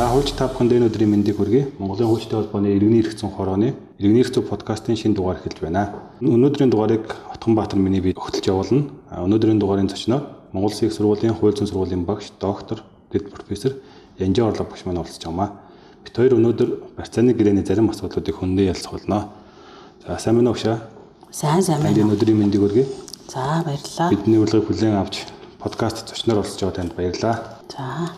За хууч та бүхэнд энэ өдрийн мэндийг хүргэе. Монголын хуучтай холбооны иргэний эрх зүйн хорооны иргэний эрх зүйн подкастын шинэ дугаар эхэлж байна. Өнөөдрийн дугаарыг Отгонбаатар миний би өгтөлж явуулна. Өнөөдрийн дугаарын зочноор Монгол их сургуулийн хууль зүйн сургуулийн багш доктор дэд профессор Янжи Орлог багш маань оролцож байна. Бид хоёр өнөөдөр барьцааны гэрээний зарим асуудлуудыг хөндөө ялцах болно. За сайн байна уу гшаа? Сайн сайн байна. Энд өдрийн мэндийг хүргэе. За баярлалаа. Бидний урилгыг хүлээн авч подкаст зочноор оролцож байгаа танд баярлалаа. За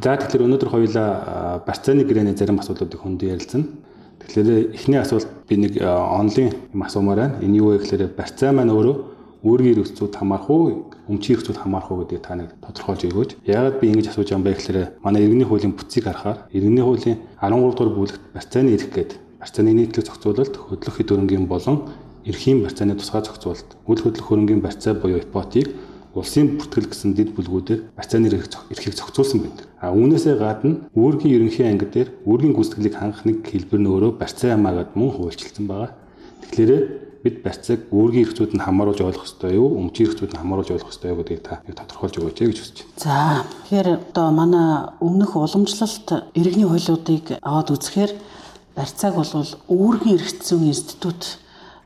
За тэгэхээр өнөөдөр хоёулаа барьцааны гэрээний зарим асуудлуудыг хөндөө ярилцсан. Тэгэхээр эхний асуулт би нэг онлайн юм асуумаар байна. Энэ юу вэ гэхээр барьцаа маань өөрөө өөрийн эрхцүүд хамаарх уу, өмчийн эрхцүүд хамаарх уу гэдгийг та нэг тодорхойлж өгөөч. Яагаад би ингэж асууж байгаа юм бэ гэхээр манай иргэний хуулийн бүтцийг харахаар иргэний хуулийн 13 дугаар бүлэгт барьцааны эрх гэдэг барьцааны нийтлэг зохицуулалт, хөдлөх хэд хөрөнгийн болон эрхийн барьцааны тусгай зохицуулалт, үйл хөдлөх хөрөнгийн барьцаа буюу ипотек улсын бүртгэл гэсэн дэд бүлгүүдээр барьцааны эрхийг зохицуулсан байдаг. А үүнээсээ гадна үүргийн ерөнхий анги дээр үүргийн гүйцэтгэлийг хангах нэг хэлбэр нь өөрөө барьцаа хамаагаад мөн хуульчилсан байгаа. Тэгэхээр бид барьцааг үүргийн эрхцүүд нь хамааруулж ойлгох ёстой юу, өмчийн эрхцүүд нь хамааруулж ойлгох ёстой юу гэдгийг та тодорхойлж өгөөч гэж хүсэж байна. За, тэгэхээр одоо манай өмнөх уламжлалт иргэний хуулиудыг аваад үзэхээр барьцааг бол үүргийн эрхцэн институт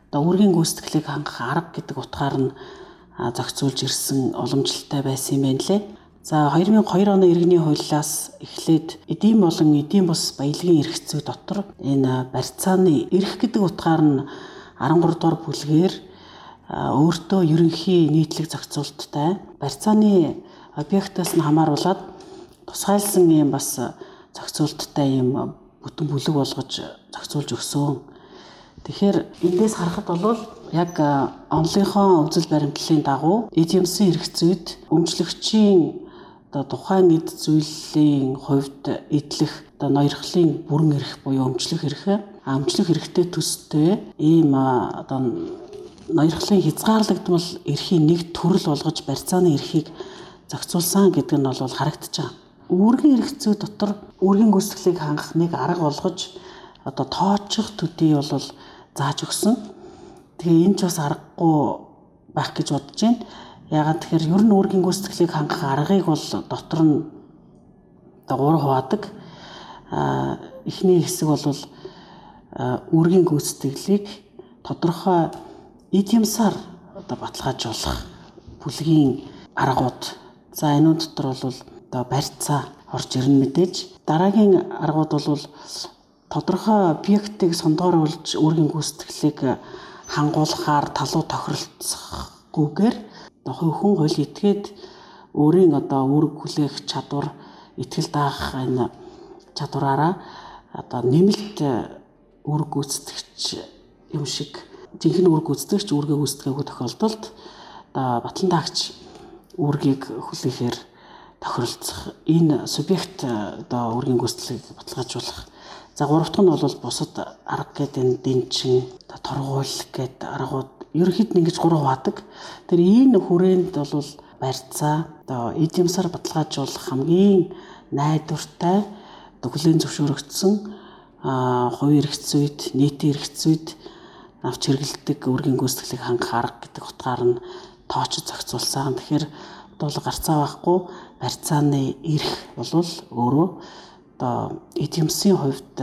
одоо үүргийн гүйцэтгэлийг хангах арга гэдэг утгаар нь зохицуулж ирсэн уламжлалтай байсан юм байна лээ. За 2002 оны иргэний хуулиас эхлээд эдийн болон эдийн бус баялагын эрх зүй дотор энэ барьцааны эрх гэдэг утгаар нь 13 дугаар бүлгээр өөртөө ерөнхий нийтлэг зохицуулттай барьцааны объектоос нь хамааруулаад тусгайлсан юм бас зохицуулттай юм бүтэн бүлэг болгож зохицуулж өгсөн. Тэгэхээр эндээс харахад бол яг онлынхоо үзэл баримтлалын дагуу эдемсэн зүйд өмчлөгчийн одоо тухайн эд зүйлийн хувьд эдлэх одоо ноёрхлын бүрэн эрх буюу өмчлөх эрх амчлах эрхтэй төстэй ийм одоо ноёрхлын хязгаарлагдмал эрхийн нэг төрөл болгож барьцааны эрхийг зохицуулсан гэдэг нь бол харагдаж байгаа. Үүргийн эрх зүй дотор үүргийн гүйцэтгэлийг хангах нэг арга болгож одоо тооцох төдий бол зааж өгсөн. Тэгээ энэ ч бас аргагүй байх гэж бодож байна. Ягаад тэгэхээр ер нь үүргийн гүйцэтгэлийг хангах аргыг бол дотор нь гур хуваадаг. А эхний хэсэг бол үүргийн гүйцэтгэлийг тодорхой эдемсаар одоо баталгаажуулах бүлгийн аргууд. За энэ дотор бол одоо барьцаа орж ирнэ мэдээж. Дараагийн аргууд бол тодорхой объектыг сондооруулж үүргийн гүйцэтгэлийг хангуулахаар талуу тохиролцохгүйгээр хүн хууль этгээд өөрийн одоо үүрэг хүлээх чадвар итгэл даах энэ чадвараараа одоо нэмэлт үүрэг гүйцэтгэгч юм шиг жинхэнэ үүрэг гүйцэтгэгч үүргээ гүйцэтгээгүй тохиолдолд одоо батлан даагч үүргийг хүлээхээр тохиролцох энэ субъект одоо үүргийн гүйцэтгэлийг баталгаажуулах За гурав дахь нь бол бусад арга гэдэг дэнчин торгуул гэдэг аргууд ерөнхийд нь ингэж гурав хаадаг. Тэр энэ хүрээнд бол барьцаа одоо эдемсаар баталгаажуулах хамгийн найдвартай хүлээн зөвшөөрөгдсөн хувийн эрх зүйд, нийтийн эрх зүйд авч хэрэгэлдэг үргийн гүйцэтгэлийг хангах арга гэдэг утгаар нь тоочод зохицуулсан. Тэгэхээр бол гарцаа байхгүй барьцааны эрх бол өөрөө одоо эдемсийн хувьд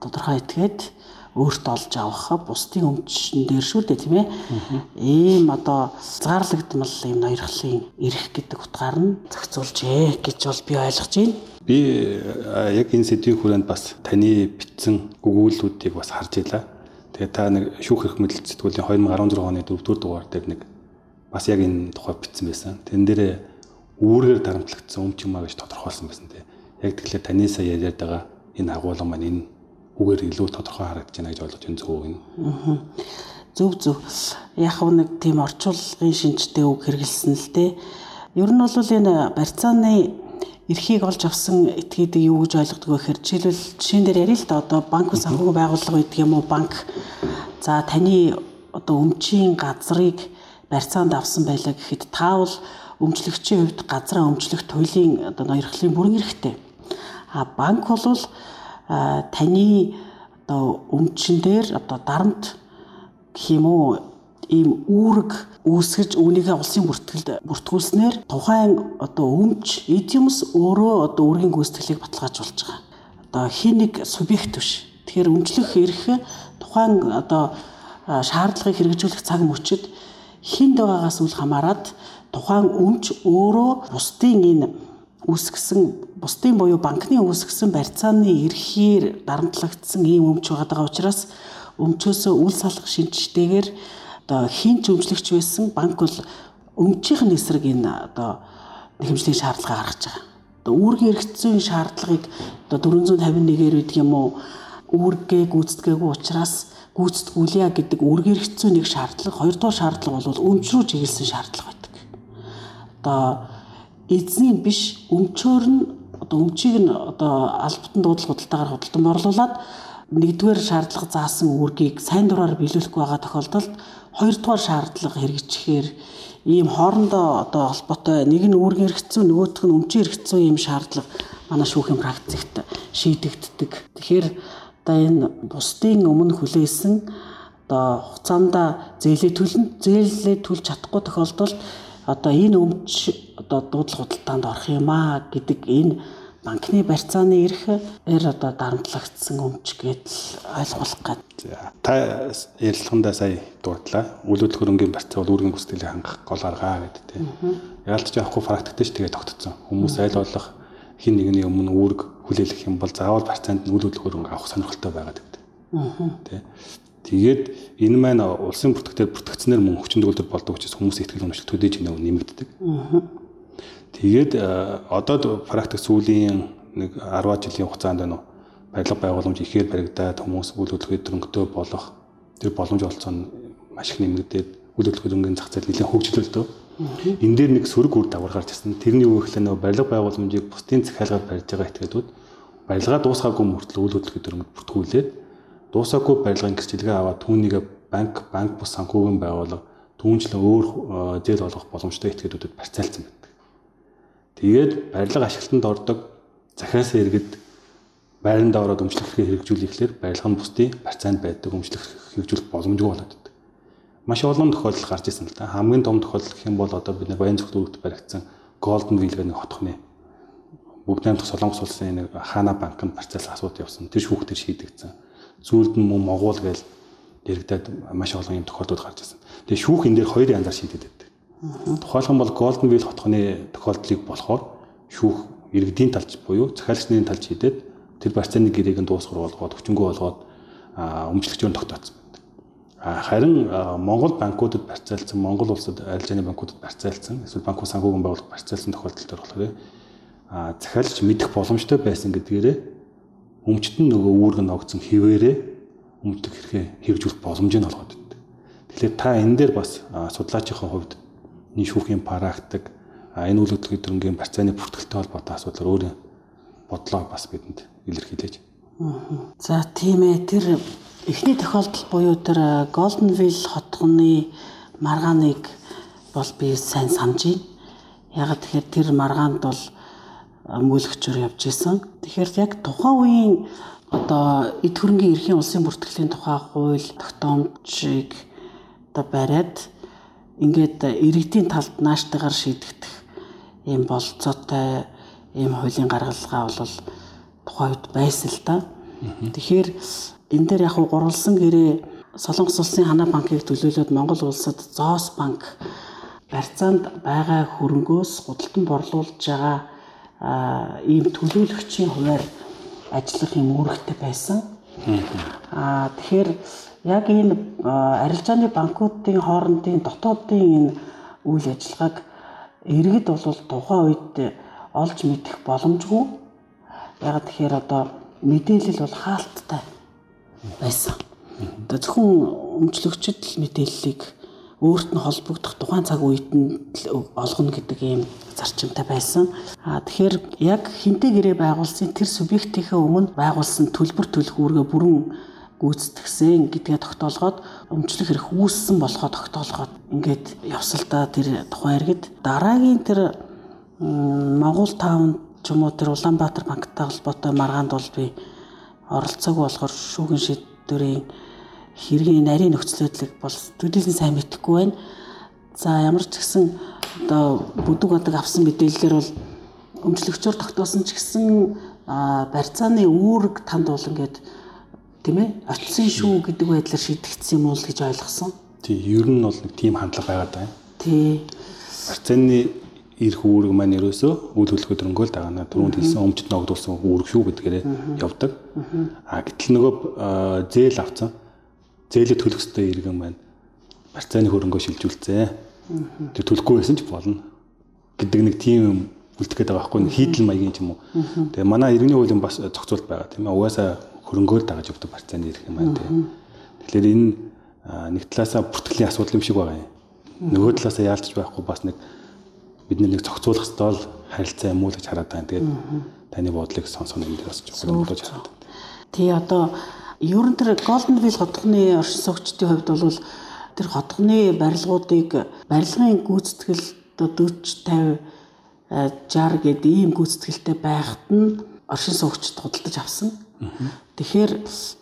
тодорхой этгээд өөрт олж авах бусдын өмчн дээр шүү дээ тийм ээ. Ийм одоо згаарлагдмал ийм ноёрхлын эрх гэдэг утгаар нь зохицуулжээ гэж бол би ойлгож байна. Би яг энэ сэдвийн хүрээнд бас таны бичсэн өгүүлбэрүүдийг бас харж илаа. Тэгээ та нэг шүүх эрх мэдэл сэтгүүлийн 2016 оны 4-р дугаар дээр нэг бас яг энэ тухай бичсэн байсан. Тэн дээр үүргээр дарамтлагдсан өмч юмаа гэж тодорхойлсон байсан тийм яг тэгэхээр таны сая яриад байгаа энэ агуулга маань энэ үгээр илүү тодорхой харагдаж байна гэж ойлгож байна зөв үү? Аа. Зөв зөв. Яг нэг тийм орчуулгын шинжтэй үг хэрэгэлсэн л дээ. Ер нь бол энэ барьцааны эрхийг олж авсан этгээдэг юу гэж ойлгодог вэ гэхээр жишээлбэл жишээн дээр ярил л да одоо банк санхүүгийн байгууллага гэдэг юм уу банк за таны одоо өмчийн газрыг барьцаанд авсан байлаа гэхэд таавал өмчлөгчийн хувьд газраа өмчлөх туйлын одоо ноёрхлын бүрэн эрхтэй А банк бол таны одоо өмчин дээр одоо дарамт гэх юм уу ийм үүрэг үүсгэж үүнийгээ улсын бүртгэлд бүртгүүлснээр тухайн одоо өмч эдимс өөрөө одоо үүргийн гүйцэтгэлийг баталгаажуулж байгаа. Одоо хин нэг субъект биш. Тэгэхээр өмчлөх эрх тухайн одоо шаардлагыг хэрэгжүүлэх цаг мөчид хинд байгаагаас үл хамааран тухайн өмч өөрөө бусдын энэ үүсгэсэн бусдын буюу банкны үүсгэсэн барьцааны эрхээр дарамтлагдсан ийм өмч байгаа учраас өмчөөсөө үл салах шинжтэйгээр одоо хин ч өмчлөгч байсан банк бол өмчийн эсрэг энэ одоо хэмжлэгийн шаардлага гаргаж байгаа. Одоо үүргийн эрхцэн шаардлагыг одоо 451-ээр үгдэг юм уу үүргээ гүйцэтгэгээгүй учраас гүйцэтгүүлье гэдэг үүргийн эрхцэн нэг шаардлага, хоёрдугаар шаардлага бол өмч рүү чиглэсэн шаардлага байдаг. Одоо эзний биш өмчөөр нь одоо өмчийг нь одоо албатан дуудлага худалдаагаар худалдан борлуулад нэгдүгээр шаардлага заасан үүргийг сайн дураар биелүүлэхгүй байгаа тохиолдолд хоёрдугаар шаардлага хэрэгжихээр ийм хоорондоо одоо холбоотой нэг нь үүргийн хэрэгцүү нөгөөх нь өмчийн хэрэгцүү ийм шаардлага манай шүүхийн практикт шийдэгддэг. Тэгэхээр одоо энэ бусдын өмнө хүлээсэн одоо хугацаанд зээлээ төлн зээлээ төлж чадахгүй тохиолдолд одоо энэ өмч одоо дуудлага худалдаанд орох юм аа гэдэг энэ банкны барьцааны эрх эр одоо дарамтлагдсан өмч гэдэл ойлгуулах гээд. За та ярилцлагандаа сая дурдлаа. Үйл хөдлөх хөрөнгөний барьцаа бол үүргийн бүсдэлийг хангах гол аргаа гэдэг тийм. Яалтч явахгүй практиктэй ч тэгээ тогтцсон. Хүмүүс аль болох хин нэгний өмнө үүрэг хүлээлгэх юм бол заавал барьцаанд нь үйл хөдлөх хөрөнгө авах сонирхолтой байгаад гэдэг. Тэ. Тэгээд энэ маань улсын бүртгэгдээр бүртгэгдснээр мөн хүчин төгөлдөр болдог учраас хүмүүсийн ихтгэл өнөшлөлт төдийч нэмэгддэг. Тэгээд одоо практик сүүлийн нэг 10 жилийн хугацаанд байна уу барилга байгууламж ихээр баригдаад хүмүүс үйл хөдлөлт дөрөнгөтэй болох тэр боломж олцоо нь маш их нэмэгдээд үйл хөдлөлт дөрөнгөний зах зээл нэлээд хөгжлөлтөө. Энэ дээр нэг сөрөг үр дагавар гарч ирсэн. Тэрний юу гэхлээр нөө барилга байгууламжийг бусдын захиалгаар барьж байгаа этгээдүүд барилгаа дуусгаагүй мөртлөө үйл хөдлөлт дөрөнгөд бүртгүүлээд дуусаагүй барилгын гэрчлэгээ аваад түүнийг банк банк бус санхүүгийн байгууллага түүнчлэн өөр зээл олгох боломжтой этгээдүүдэд барьцаалсан байна. Тэгээд барилга ашиглалтанд ордог захиас иргэд байранд ороод өмчлөхийг хэрэгжүүлэхлээр барилга нь бусдын барьцаанд байдаг өмчлөх хэрэгжүүлэх боломжгүй болоод байдаг. Маш олон тохиолдол гарч ирсэн л та. Хамгийн том тохиолдол гэх юм бол одоо бид нар баян зөвлөлт баригдсан Golden Wheel-г нэг хотхны бүгд найрамдах Солонгос улсын нэг Хана банкнд барьцаалсан асуудал явсан. Тэр шүүхтэр шийдэгдсэн. Зүйлд нь мөн Могуул гээл дэрэгдээд маш олон юм тохиолдол гарч ирсэн. Тэгээ шүүх энэ дээр хоёр янзаар шийдэд байдаг. Тухайлх нь бол Golden Wheel хотхоны тохиолдлыг болохоор шүүх иргэдийн талч буюу захиалагчны талч хийдээд тэр барьцааны гэрээг нь дуусгар болгоод хүчингү болгоод өмчлөгчөөр тогтооцсон байна. Харин Монгол банкудад барьцаалсан, Монгол улсад арилжааны банкудад барьцаалсан, эсвэл банк санхүүгийн байгууллага барьцаалсан тохиолдол төр болохоор захиалагч мэдэх боломжтой байсан гэдгээрээ өмчтөн нөгөө үүрэг ногдсон хിവэрээ өмчлөх хэрэгээ хэрэгжүүлэх боломжийг олгоод байдаг. Тэгэхээр та энэ дээр бас судлаачийн хувьд энэ шүүхийн практик энэ үйл хөдлөлийн дөрөнгийн барьцааны бүртгэлтэй холбоотой асуудал өөрөө бодлоо бас бидэнд илэрхийлж. За тийм ээ тэр эхний тохиолдол буюу тэр Goldenville хотгоны маргааныг бол би сайн санаж байна. Яг тэгэхээр тэр маргаанд бол мөөлгчөөр явж исэн. Тэгэхээр яг тухайн үеийн одоо эд хөрөнгийн эрхийн улсын бүртгэлийн тухай хууль тогтоомжийг одоо бариад ингээд иргэдийн талд нааштайгаар шийдэгдэх ийм болцоотой ийм хуулийн гаргалгаа бол тухайн үед байсан л да. Тэгэхээр энэ дээр яг гурвалсан гэрээ Солонгос улсын ханаа банкыг төлөөлөөд Монгол улсад Зоос банк барьцаанд байгаа хөрөнгөөс худалдан борлуулж байгаа ийм төлөөлөгчийн хуваар ажиллах юм үүрэгтэй байсан. Аа тэгэхээр яг энэ арилжааны банкуудын хоорондын дотоодын энэ үйл ажиллагааг иргэд бол тухайн үед олж мэдэх боломжгүй. Яг тэгэхээр одоо мэдээлэл бол хаалттай байсан. Одоо зөвхөн өмчлөгчд л мэдээллийг өөрт нь холбогдох тухайн цаг үед нь олгоно гэдэг ийм зарчимтай байсан. А тэгэхээр яг хинтээ гэрээ байгуулсан тэр субъектийнхээ өмнө байгуулсан төлбөр төлөх үүргээ бүрэн гүйцэтгсэн гэдгээ тогтоолгоод өмчлөх хэрэг үүссэн болохоо тогтоолгоод ингээд явсалдаа тэр тухайн иргэд дараагийн тэр Монгол таун ч юм уу тэр Улаанбаатар банктай холбоотой маргаанд бол би оролцоог болохоор шүүгэн шийдвэрийн хэргийн нарийн нөхцөл байдлыг бол төдийлөн сайн мэдэхгүй байна. За ямар ч гэсэн одоо бүдэг бодог авсан мэдээлэлээр бол өмчлөгчөөр тогтоосон ч гэсэн барьцааны үүрэг танд бол ингээд тийм ээ очисон шүү гэдэг байдлаар шийдэгдсэн юм уу гэж ойлгосон. Тий, ер нь бол нэг тийм хандлага байгаад байна. Тий. Барьцааны ирэх үүрэг маань ерөөсөө үйл хөдлөлгөө дөрөнгөө л дагаана. Түрүүнд хэлсэн өмчт ногдуулсан үүрэг шүү гэдгээрээ явдаг. А гэтэл нөгөө зээл авцсан. Зээлээ төлөх ёстой иргэн маань барьцааны хөрөнгөө шилжүүлцээ. Тэг төлөхгүй байсан ч болно гэдэг нэг тийм үлдэх гээд байгаа байхгүй хийдэл маягийн ч юм уу. Тэгээ манай иргэний хуулийн бас зохицуулт байгаа тийм ээ. Угаасаа хөрөнгөөр дагаж өгдөг барьцааны ирэх юм байна тийм. Тэгэхээр энэ нэг талаасаа бүртгэлийн асуудал юм шиг байгаа юм. Нөгөө талаасаа яалтч байхгүй бас нэг бид нэг зохицуулах ёстой л харилцаа юм уу гэж хараад байна. Тэгээд таны бодлыг сонсоно энэ дээр бас чухал болж хараад. Тий одоо ер нь тэр Golden Wheel хотгоны оршин суугчдын хувьд бол тэр хотгоны барилгуудыг барилгын гүйцэтгэл одоо 40 50 60 гэдэг ийм гүйцэтгэлтэй байхад нь оршин суугчд худалдаж авсан. Тэгэхээр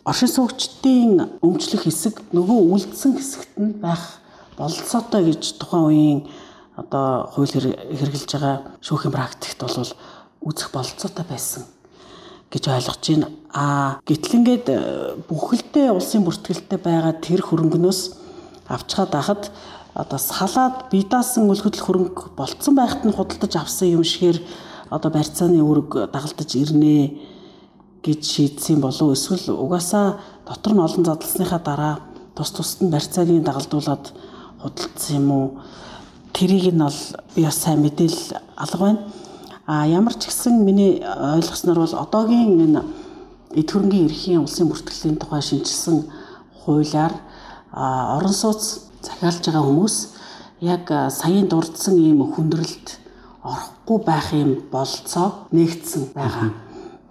оршин суугчдын өмчлөх хэсэг нөгөө үлдсэн хэсэгт нь байх бололцоотой гэж тухайн үеийн одоо хууль хэрэгжилж байгаа шүүхийн практикт бол үзэх бололцоотой байсан гэж ойлгож байна. А гэтэл ингээд э, бүхэлдээ улсын бүртгэлтэй байгаа тэр хөрөнгнөөс авчгаад ахад одоо салаад бидаасан үл хөдлөх хөрөнгө болцсон байхад нь худалдаж авсан юм шигээр одоо барьцааны үүрэг дагалдаж ирнэ гэж шийдсэн болов эсвэл угаасаа дотор нь олон задлсныхаа дараа тус тусад нь барьцааны дагалдуулаад худалдсан юм уу тэрийг нь бол би бас сайн мэдээл алга байна. А ямар ч гэсэн миний ойлгосноор бол одоогийн энэ эд хөрөнгийн эрхийн улсын бүртгэлийн тухай шинжилсэн хуулиар орон сууц захиалж байгаа хүмүүс яг саяын дурдсан ийм хүндрэлд орохгүй байх юм болцоо нэгдсэн байгаа.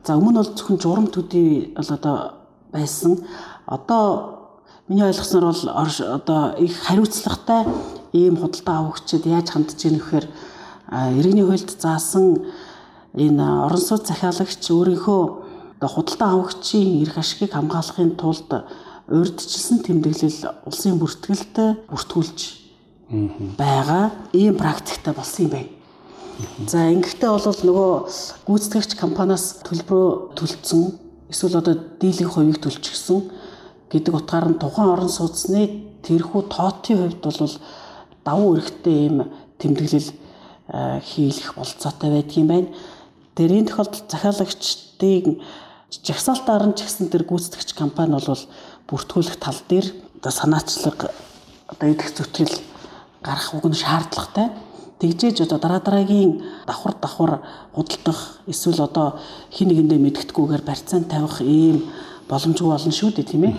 За өмнө бол зөвхөн журам төдий бол одоо байсан. Одоо миний ойлгосноор бол одоо их хариуцлагатай ийм худалдаа авагчид яаж хандж ийн гэхээр иргэний хуульд заасан энэ орон сууц захиалагч өөрийнхөө худалдаа авагчийн эрх ашигыг хамгаалахын тулд урьдчилсан тэмдэглэл улсын бүртгэлд бүртгүүлж байгаа ийм практиктай болсон юм байна. За ингэхдээ бол нөгөө гүйцэтгэгч компаниас төлбөрөө төлцсөн эсвэл одоо дийлэнх хувийг төлчихсөн гэдэг утгаар нь тухайн орон сууцны тэрхүү тоотын хувьд бол давуу эрхтэй ийм тэмдэглэл хийх болцоотой байдгийн байна. Энэ тохиолдолд захиалагчдын жагсаалтаар нь ч гэсэн тэр гүйцэтгэгч компани бол бүртгүүлэх тал дээр одоо санаачлаг одоо идэх зүтгэл гарах уг нь шаардлагатай. Тэгжээж одоо дараа дараагийн давхар давхар худалдах эсвэл одоо хин нэгэндээ мэдгэдэггүйгээр барьцаан тавих ийм боломжгүй болно шүү дээ тийм ээ.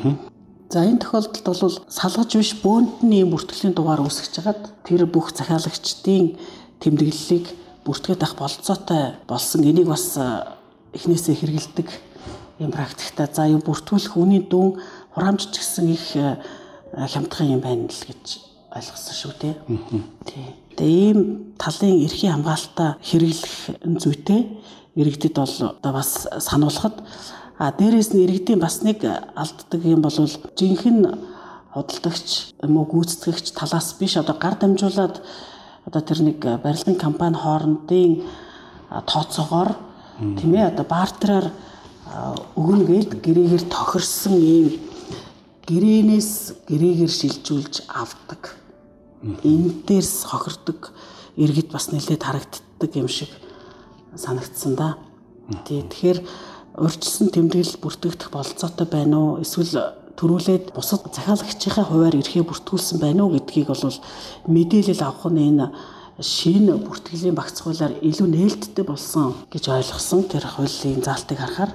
За энэ тохиолдолд бол салгаж биш бөөндний бүртгэлийн дугаар үүсгэж хагаад тэр бүх захиалагчдын тэмдэглэлийг бүртгээд авах болцоотой болсон. Энийг бас эхнээсээ хэрэгэлдэг юм практикта. За юм бүртгүүлэх үний дүн хураамжч гэсэн их хямдхан юм байна л гэж ойлгосон шүү дээ. Тий. Тэгээ ийм талын эрхийн хамгаалтаа хэрэглэх зүйтэй иргэдэд бол одоо бас сануулхад А дээрээс нь иргэдийн бас нэг алддаг юм бол жинхэнэ худалдагч юм уу гүйцэтгэгч талаас биш одоо гар дамжуулаад одоо тэр нэг барилгын компани хоорондын тооцоогоор тийм ээ одоо бартераар өгнө гээд гэрээгээр тохирсон ийм гэрээнээс гэрээгээр шилжүүлж авдаг. Энэ дээрс хохирдог иргэд бас нэлээд харагддаг юм шиг санагдсан да. Тэгэхээр урьдчилсан тэмдэглэл бүртгэгдэх болцоотой байна уу? Эсвэл төрүүлээд бусад захиалагчийн хуваар эрхээ бүртгүүлсэн байна уу гэдгийг бол мэдээлэл авах нь энэ шинэ бүртгэлийн багц хуулиар илүү нээлттэй болсон гэж ойлгосон тэр хуулийн заалтыг харахаар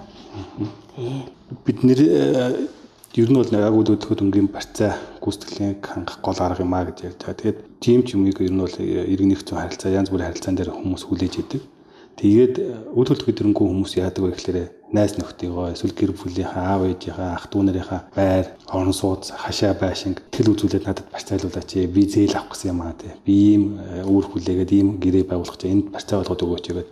бид нэр э, ер нь бол яг үйл хөдлөхөд өнгийн барьцаа гүйцэтгэлийн хангах гол арга юм а гэж ярьж байгаа. Тэгээд тийм ч юмыг ер нь бол э, иргэний хэвцэн харилцаа янз бүрийн харилцаан дээр хүмүүс хүлээж идэг. Тэгээд э, үйл хөдлөхөд дөрөнгөө хүмүүс яадаг вэ гэхээр найз нөхдийгөө эсвэл гэр бүлийнхаа аав ээжийнхаа ах дүү нарынхаа байр, орон сууц, хашаа байшинг тэл үзүүлээд надад барьцаалуулаач. Би зээл авах гэсэн юм аа тий. Би ийм э, үүр хүлээгээд ийм гэрээ байгуулах гэж энд барьцаа болгоод өгөөч гэдэг.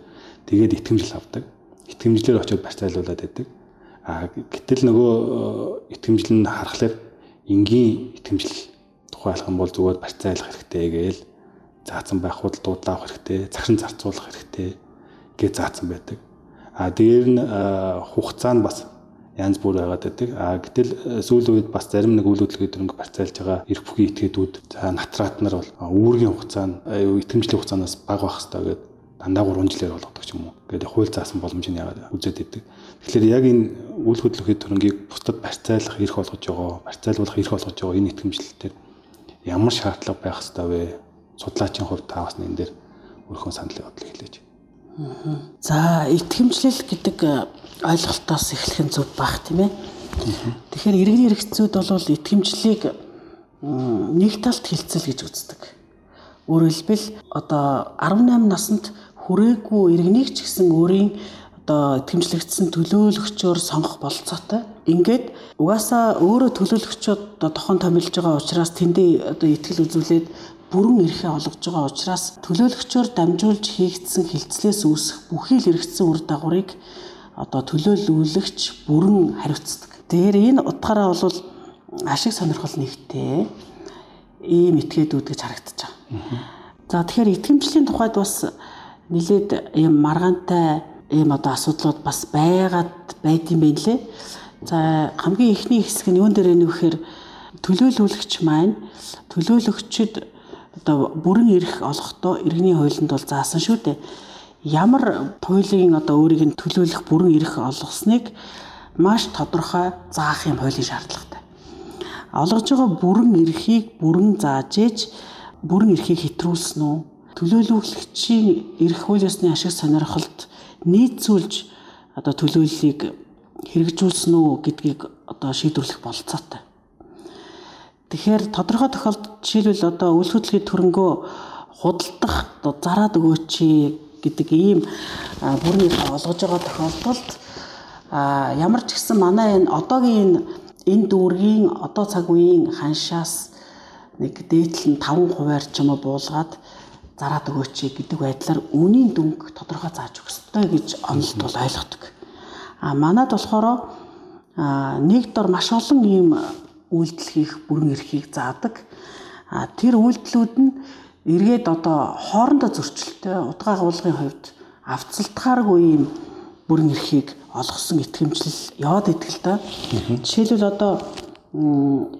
Тэгээд итгэмжил авдаг. Итгэмжлэр очиод барьцаалуулаад байдаг. А гэтэл нөгөө э, итгэмжил нь харахаар энгийн итгэмжлэл тухайлах юм бол зүгээр барьцаалах хэрэгтэй гээл заасан байх худал дуудлаа авах хэрэгтэй, цагшин зарцуулах хэрэгтэй гэж заасан байдаг. А дээр нь хугацаа нь бас янз бүр байгаад байдаг. А гэтэл сүүлийн үед бас зарим нэг үйл хөдлөлийн төрөнг барьцаалж байгаа эрх бүхий этгээдүүд за натраат нар бол үүргийн хугацаа нь итгэмжлийн хугацаанаас бага байх хэрэгтэй гэдэг дандаа 3 жилээр болгодог ч юм уу. Гэдэг хууль заасан боломжийг яагаад үзээд идэг. Тэгэхээр яг энэ үйл хөдлөлийн төрөнгийг бусдад барьцаалах эрх олгож байгаа, барьцаалуулах эрх олгож байгаа энэ итгэмжлэлтэй ямар шаардлага байх ёстой вэ? Судлаачийн хувьд та бас энэ дээр өөрийнхөө саналыг бодлыг хэлээч. За, итгэмжлэл гэдэг э, ойлголтоос эхлэх нь зөв баг тийм ээ. Тэгэхээр иргэний хэрэгцүүд бол итгэмжлэлийг нэг талд хилцэл гэж үздэг. Өөрөөр хэлбэл одоо 18 наснд хүрээгүй иргэнийг ч гэсэн өөрийн одоо итгэмжлэгдсэн төлөөлөгчөөр сонгох болцоотой. Ингээд угаасаа өөрөө төлөөлөгчөд тохон томилж байгаа учраас тэндээ одоо итгэл үзүүлээд бүрэн эрхээ олгож байгаа учраас төлөөлөгчөөр дамжуулж хийгдсэн хилцлээс үүсэх бүхий л эргэцсэн үр дагаврыг одоо төлөөлүүлэгч бүрэн хариуцдаг. Тэгэхээр энэ утгаараа бол ашиг сонирхол нэгтэй ийм этгээдүүд гэж харагдаж байгаа. За тэгэхээр итгэмжлийн тухайд бас нэлээд ийм маргаантай ийм одоо асуудлууд бас байгаад байд юм байна лээ. За хамгийн эхний хэсэг нь юун дээр вэхээр төлөөлүүлэгч маань төлөөлөгчд одоо бүрэн эрх олохдоо иргэний хуулинд бол заасан шүү дээ. Ямар хуулийн одоо өөрийг нь төлөөлөх бүрэн эрх олгосныг маш тодорхой заах юм хуулийн шаардлагатай. Олгож байгаа бүрэн эрхийг бүрэн зааж ээж бүрэн эрхийг хэтрүүлсэн үү? Төлөөлөгчийн эрх хууль ёсны ашиг сонирхолд нийцүүлж одоо төлөөллийг хэрэгжүүлсэн үү гэдгийг одоо шийдвэрлэх болцоотой. Тэгэхээр тодорхой тохиолдолд жишээлбэл одоо үйл хөдлөлийн төрөнгөө худалдах зараад өгөөч гэдэг ийм бүрэн эрх олгож байгаа тохиолдолд ямар ч гэсэн манай энэ одоогийн энэ дүүргийн одоо цаг үеийн ханшаас нэг дээдл нь 5 хувиар ч юм уу буулгаад зараад өгөөч гэдэг байдлаар үнийн дүнг тодорхой зааж өгөх ёстой гэж онолд бол ойлгодог. А манад болохоор нэг дор маш олон ийм үйлдэл хийх бүрэн эрхийг заадаг. А тэр үйлдэлүүд нь эргээд одоо хоорондоо зөрчилтэй удаа агуулгын хувьд авцалтгааргүй ийм бүрэн эрхийг олгосон итгэмжлэл яваад идэл та. Жишээлбэл одоо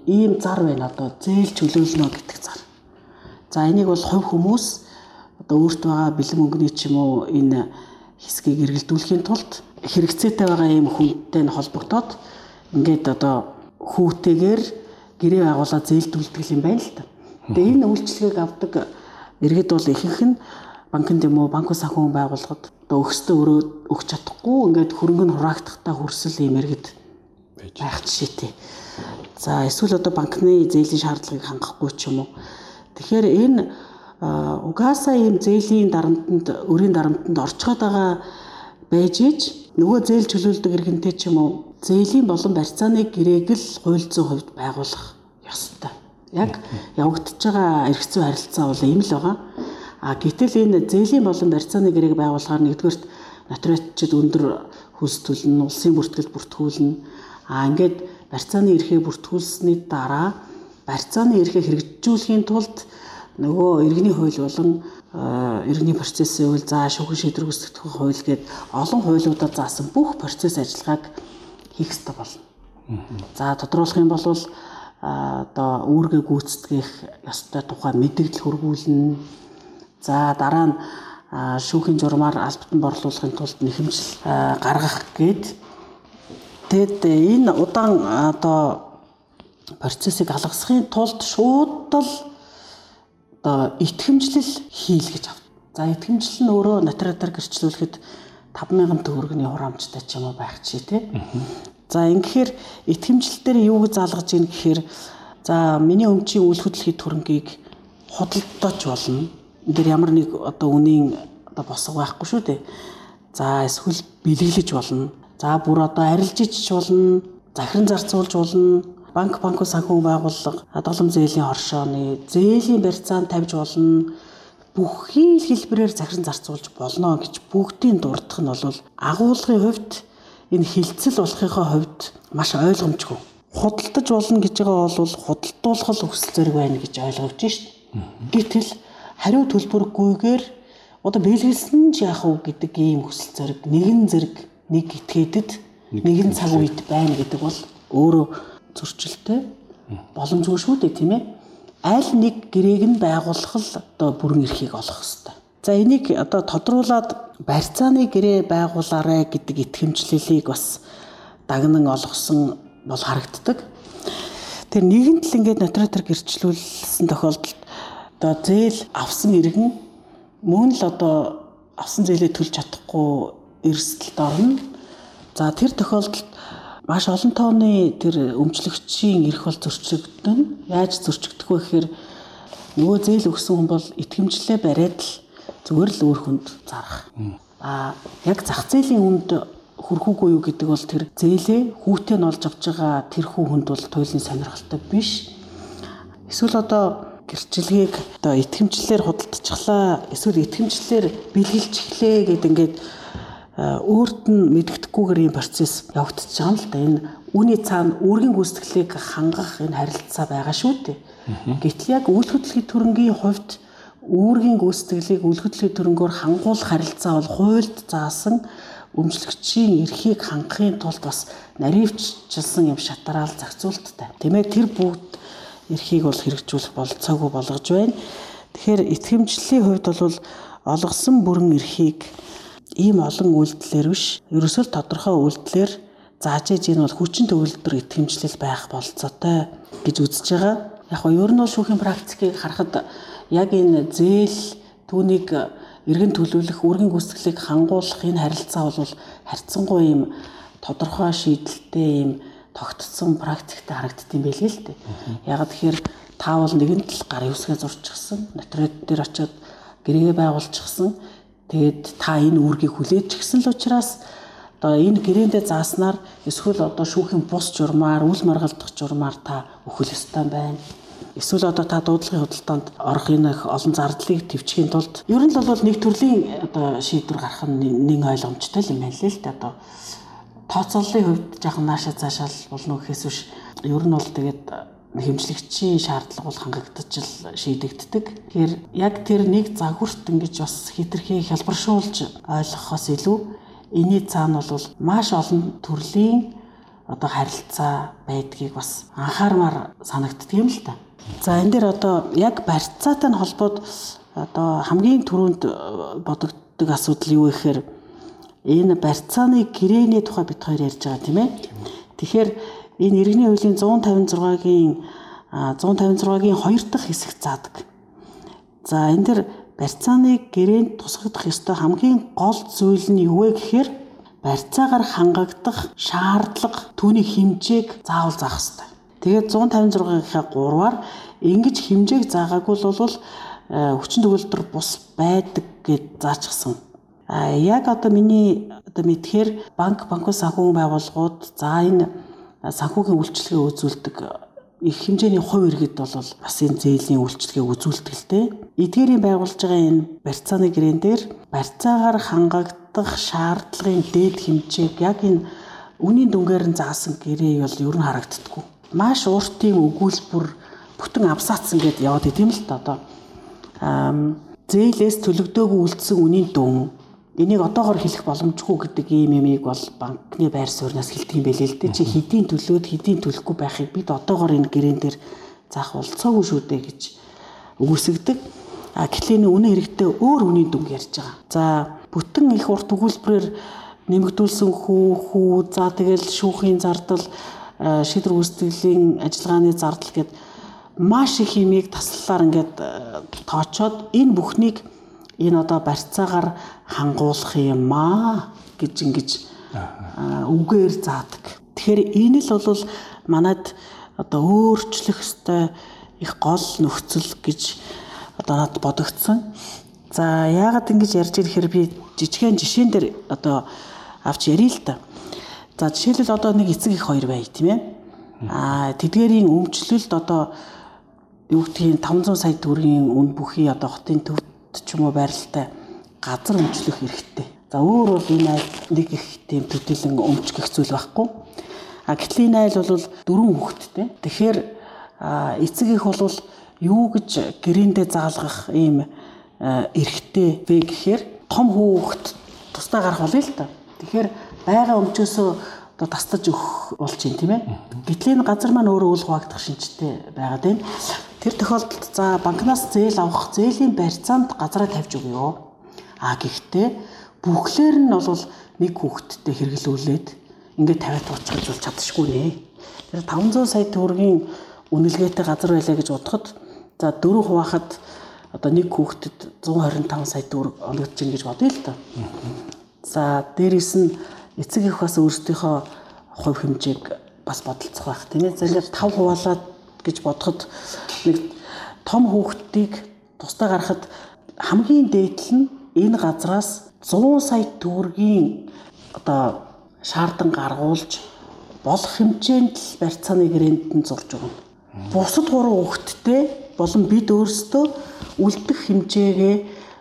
ийм зар байна одоо зээл чөлөөлнө гэдэг зар. За энийг бол хувь хүмүүс одоо өөрт байгаа бэлэн мөнгөний ч юм уу энэ хэсгийг эргэлдүүлэхийн тулд хэрэгцээтэй байгаа ийм хүнтэй нь холбогдоод ингээд одоо хүүтэйгээр гэрээ байгуулаад зээлдүүлдэг юм байна л та. Тэгээ энэ үйлчлэгийг авдаг иргэд бол ихэнх нь банкнд юм уу банк санхүү байгууллагад одоо өгсдөө өрөө өгч чадахгүй ингээд хөрөнгө нь хураагдахтаа хүрсэл ийм иргэд байх жишээтэй. За эсвэл одоо банкны зээлийн шаардлагыг хангахгүй ч юм уу. Тэгэхээр энэ угаасаа ийм зээлийн дарамтанд өрийн дарамтанд орцгоод байгаа байж ич нөгөө зээл чөлөөлдөг иргэнтэй ч юм уу зээлийн болон барьцааны гэрээг л хууль зүйн хувьд байгуулах ёстой. Яг явагдаж байгаа эрх зүйн харилцаа бол ийм л байгаа. А гэтэл энэ зээлийн болон барьцааны гэрээг байгуулахаар нэгдүгээрт нотариатчид өндөр хөлс төлнө, улсын бүртгэл бүртгүүлнэ. А ингээд барьцааны эрхээ бүртгүүлсэний дараа барьцааны эрхээ хэрэгжүүлэхийн тулд нөгөө иргэний хууль болон иргэний процессын хууль за шүүхэн шийдвэр гүйцэтгэх хууль гээд олон хуулиудаар заасан бүх процесс ажиллагааг хийх ёстой болно. За тодруулах юм бол одоо үүргээ гүйцэтгэх ёстой тухай мэдээлэл хургуулна. За дараа нь шүүхийн журмаар албатан борлуулахын тулд нэхэмжил гаргах гээд Тэгэд энэ удаан одоо процессыг алгасахын тулд шууд л одоо итгэмжлэл хийл гэж ав. За итгэмжлэл нь өөрөө нотариатаар гэрчлүүлэхэд 5000 төгрөгийн хураамжтай ч юм уу байх чи тээ. За ингэхээр итгэмжлэл дээр юу гэж залгаж ийн гэхээр за миний өмчийн үйл хөдлөлийн төрөнгийг худалдаач болно. Энд дээр ямар нэг одоо үнийн одоо босго байхгүй шүү дээ. За эсвэл бэлэглэж болно За бүр одоо арилжиж болно, захиран зарцуулж болно, банк банк санхүү байгууллага, долом зээлийн хоршооны зээлийн барьцаанд тавьж болно. Бүхий л хэлбэрээр захиран зарцуулж болно гэж бүгдийн дурдах нь бол агуулгын хувьд энэ хилцэл болохынхоо хувьд маш ойлгомжгүй. худалдаж болно гэж байгаа бол худалдуулах хүсэл зэрэг байна гэж ойлгож шít. Гэтэл хариу төлбөргүйгээр одоо бэлгэлсэн ч яах вэ гэдэг ийм хүсэл зэрэг нэгэн зэрэг нэг этгээдэд нэгэн цаг үед байна гэдэг бол өөрөө зөрчилтэй боломжгүй шүү дээ тийм ээ. Аль нэг гэрээг нь байгуулах л одоо бүрэн эрхийг олох хэрэгтэй. За энийг одоо тодруулаад барьцааны гэрээ байгуулаарэ гэдэг итгэмжлэлийг бас дагнан олгосон бол харагддаг. Тэр нэгэнт л ингээд нотаратор гэрчлүүлсэн тохиолдолд одоо зээл авсан иргэн мөн л одоо авсан зээлээ төлж чадахгүй эрсдэлд орно. За тэр тохиолдолд маш олон тооны тэр өмчлөгчийн эрх бол зөрчигдөн. Яаж зөрчигдөх вэ гэхээр нөгөө зээл өгсөн хүн бол итгэмжлээ бариад л зүгээр л өөр хүнд зарах. А яг зах зээлийн хүнд хүрхүүгүй юу гэдэг бол тэр зээлээ хүүтэй нь олж авч байгаа тэр хүү хүнд бол туйлын сонирхолтой биш. Эсвэл одоо гэрчлэгийг одоо итгэмжлэлээр худалдчихлаа эсвэл итгэмжлэлээр бэлгэлж эхлэе гэд ингээд өөрт нь мэдгэдэггүйгээр ийм процесс явагдаж байгаа юм л да. Энэ үүний цаана үүргийн гүйцэтгэлийг хангах энэ харилцаа байгаа шүү дээ. Гэтэл яг үйл хөдлөлийн төрөнгийн хувьд үүргийн гүйцэтгэлийг үйл хөдлөлийн төрөнгөөр хангуулах харилцаа бол хуульд заасан өмчлөгчийн эрхийг хангахын тулд бас наривчлсан юм шатараал зохицуулттай. Тэмээ тэр бүгд эрхийг бол хэрэгжүүлэх болцоогүй болгож байна. Тэгэхээр итгэмжлэлийн хувьд бол олгосон бүрэн эрхийг ийм олон үйлдэлээр биш, ерөөсөө тодорхой үйлдэлээр зааж ээж энэ бол хүчин төгөлдөр итгэмжлэл байх болцоотой гэж үзэж байгаа. Яг нь ер нь бол шүүхийн практикийг харахад яг энэ зээл түүнийг эргэн төлөвлөх, үргэн гүйцэтгэлийг хангуулах энэ харилцаа бол харьцангуй юм тодорхой шийдэлтэй юм тогтцсон практиктэй харагддсан байлээ л дээ. Яг тэгэхээр та бол нэгэн тал гарын үсгээ зурчихсан, нотариат дээр очиод гэрээ байгуулчихсан. Тэгээд та энэ үүргийг хүлээж гисэн л учраас одоо энэ гэрээндээ зааснаар эсвэл одоо шүүхийн бус журмаар, үл маргалдах журмаар та өхөл ёстой байна. Эсвэл одоо та дуудлагын худалдаанд орох энэ олон зардлыг төвчхийн тулд ер нь бол нэг төрлийн одоо шийдвэр гаргах нь нэг ойлгомжтой юм байна л л дээ одоо. Тооцооллын хувьд жоохон наашаа цаашаал болно гэхээс биш ер нь бол тэгээд хэмжлэгчийн шаардлага бол хангагдаж л шийдэгддэг. Тэгэхээр яг тэр нэг загварт ингэж бас хитрхи хялбаршуулж ойлгохоос илүү энэний цаана бол маш олон төрлийн одоо харилцаа байдгийг бас анхаармаар санагддаг юм л та. За энэ дээр одоо яг барьцаатай нь холбоод одоо хамгийн түрүүнд э, бодогддог асуудал юу гэхээр энэ барьцааны гэрээний тухай бид хоёр ярьж байгаа тийм ээ. Тэгэхээр энэ иргэний хуулийн 156-гийн 156-гийн 2 дахь хэсэг заадаг. За энэ дэр барьцааны гэрээнд тусгагдах ёстой хамгийн гол зүйл нь юу вэ гэхээр барьцаагаар хангагдах шаардлага түүний хэмжээг заавал заах ёстой. Тэгээд 156-ийнхаа 3-аар ингэж хэмжээг заагаагүй бол хүчин төгөлдөр бус байдаг гэд заачсан. А яг одоо миний одоо мэдхээр банк банкус санхүүгийн байгууллагууд за энэ санхүүгийн үйлчлэгээ үзүүлдэг их хэмжээний хувь иргэд бол бас энэ зээлийн үйлчлэгээ үзүүлдэг л дээ. Эдгээрийн байгуулж байгаа энэ барьцааны гэрэн дээр барьцаагаар хангагдах шаардлагын дээд хэмжээг яг энэ үнийн дүнгээр нь заасан гэрээ бол ер нь харагддаггүй маш уртын өгүүлбэр бүтэн абсац ингээд яваад идэм л та одоо зээлээс төлөгдөөгүй үлдсэн үнийн дүн энийг одоогор хэлэх боломжгүй гэдэг ийм юмыг бол банкны байр сууриас хэлдэг юм байлээ л дээ. Чи хэдийн төлөөд хэдийн төлөхгүй байхыг бид одоогор энэ гэрэн дээр заах болцоогүй шүү дээ гэж үгүйсгдэг. А гэхлээр үнэ хэрэгтэй өөр үнийн дүнг ярьж байгаа. За бүтэн их урт өгүүлбэрээр нэмэгдүүлсэн хүү хүү за тэгэл шүүхийн зардал Э, шийдвэр гүйцэтгэлийн ажиллагааны зардал гээд маш их хэмийг таслалаар ингээд э, тоочоод энэ бүхнийг энэ одоо барьцаагаар хангуулах юм аа гэж ингэж үгээр заадаг. Тэгэхээр энэ л бол манад одоо өөрчлөх ёстой их гол нөхцөл гэж одоо над бодогдсон. За яагаад ингэж ярьж ирэхээр би жижигхэн жишээн дээр одоо авч ярил л та. За жишээлбэл одоо нэг эцэг их хоёр бай тийм ээ. Аа тэдгэрийн өмчлөлд одоо юу гэдгийг 500 сая төгрөгийн үн бүхий одоо хотын төвд ч юм уу байралтай газар өмчлөх хэрэгтэй. За өөр бол энэ нэг их тийм төдийлөн өмчлөх зүйл байхгүй. А гэтэл энэ айл бол дөрвөн хүүхэдтэй. Тэгэхээр эцэг их бол юу гэж гэрээндээ заалгах ийм эрхтэй вэ гэхээр том хүүхэд тусдаа гарах болъё л та. Тэгэхээр байгаа өмчөөсөө одоо тастаж өгөх болж юм тийм ээ. Гэтэл энэ газар маань өөрөө үл хуваагдах шинжтэй байгаад байна. Тэр тохиолдолд за банкнаас зээл авах зээлийн барьцаанд газараа тавьж өгөө. А гэхдээ бүхлээр нь бол нэг хүүхэдтэй хэрэглүүлээд ингээд тавиад туучгаж бол чадшгүй нэ. Тэр 500 сая төгрөгийн үнэлгээтэй газар байлаа гэж бодоход за дөрөв хуваахад одоо нэг хүүхдэд 125 сая төгрөг өнгөж чинь гэж бодъё л та. За дээрэс нь эцэг их бас өөрсдийнхөө хувь хэмжээг бас бодолцох байх тийм ээ. За ингээд 5 хуваалаад гэж бодоход нэг том хүүхдийг тусдаа гарахад хамгийн дээдл нь энэ газраас 100 сая төгрөгийн одоо шаардан гаргуулж болох хэмжээнд л барьцааны гэрээнд нь зурж өгнө. Бусад гурван хүүхэдтэй болон бид өөрсдөө үлдэх хэмжээгээ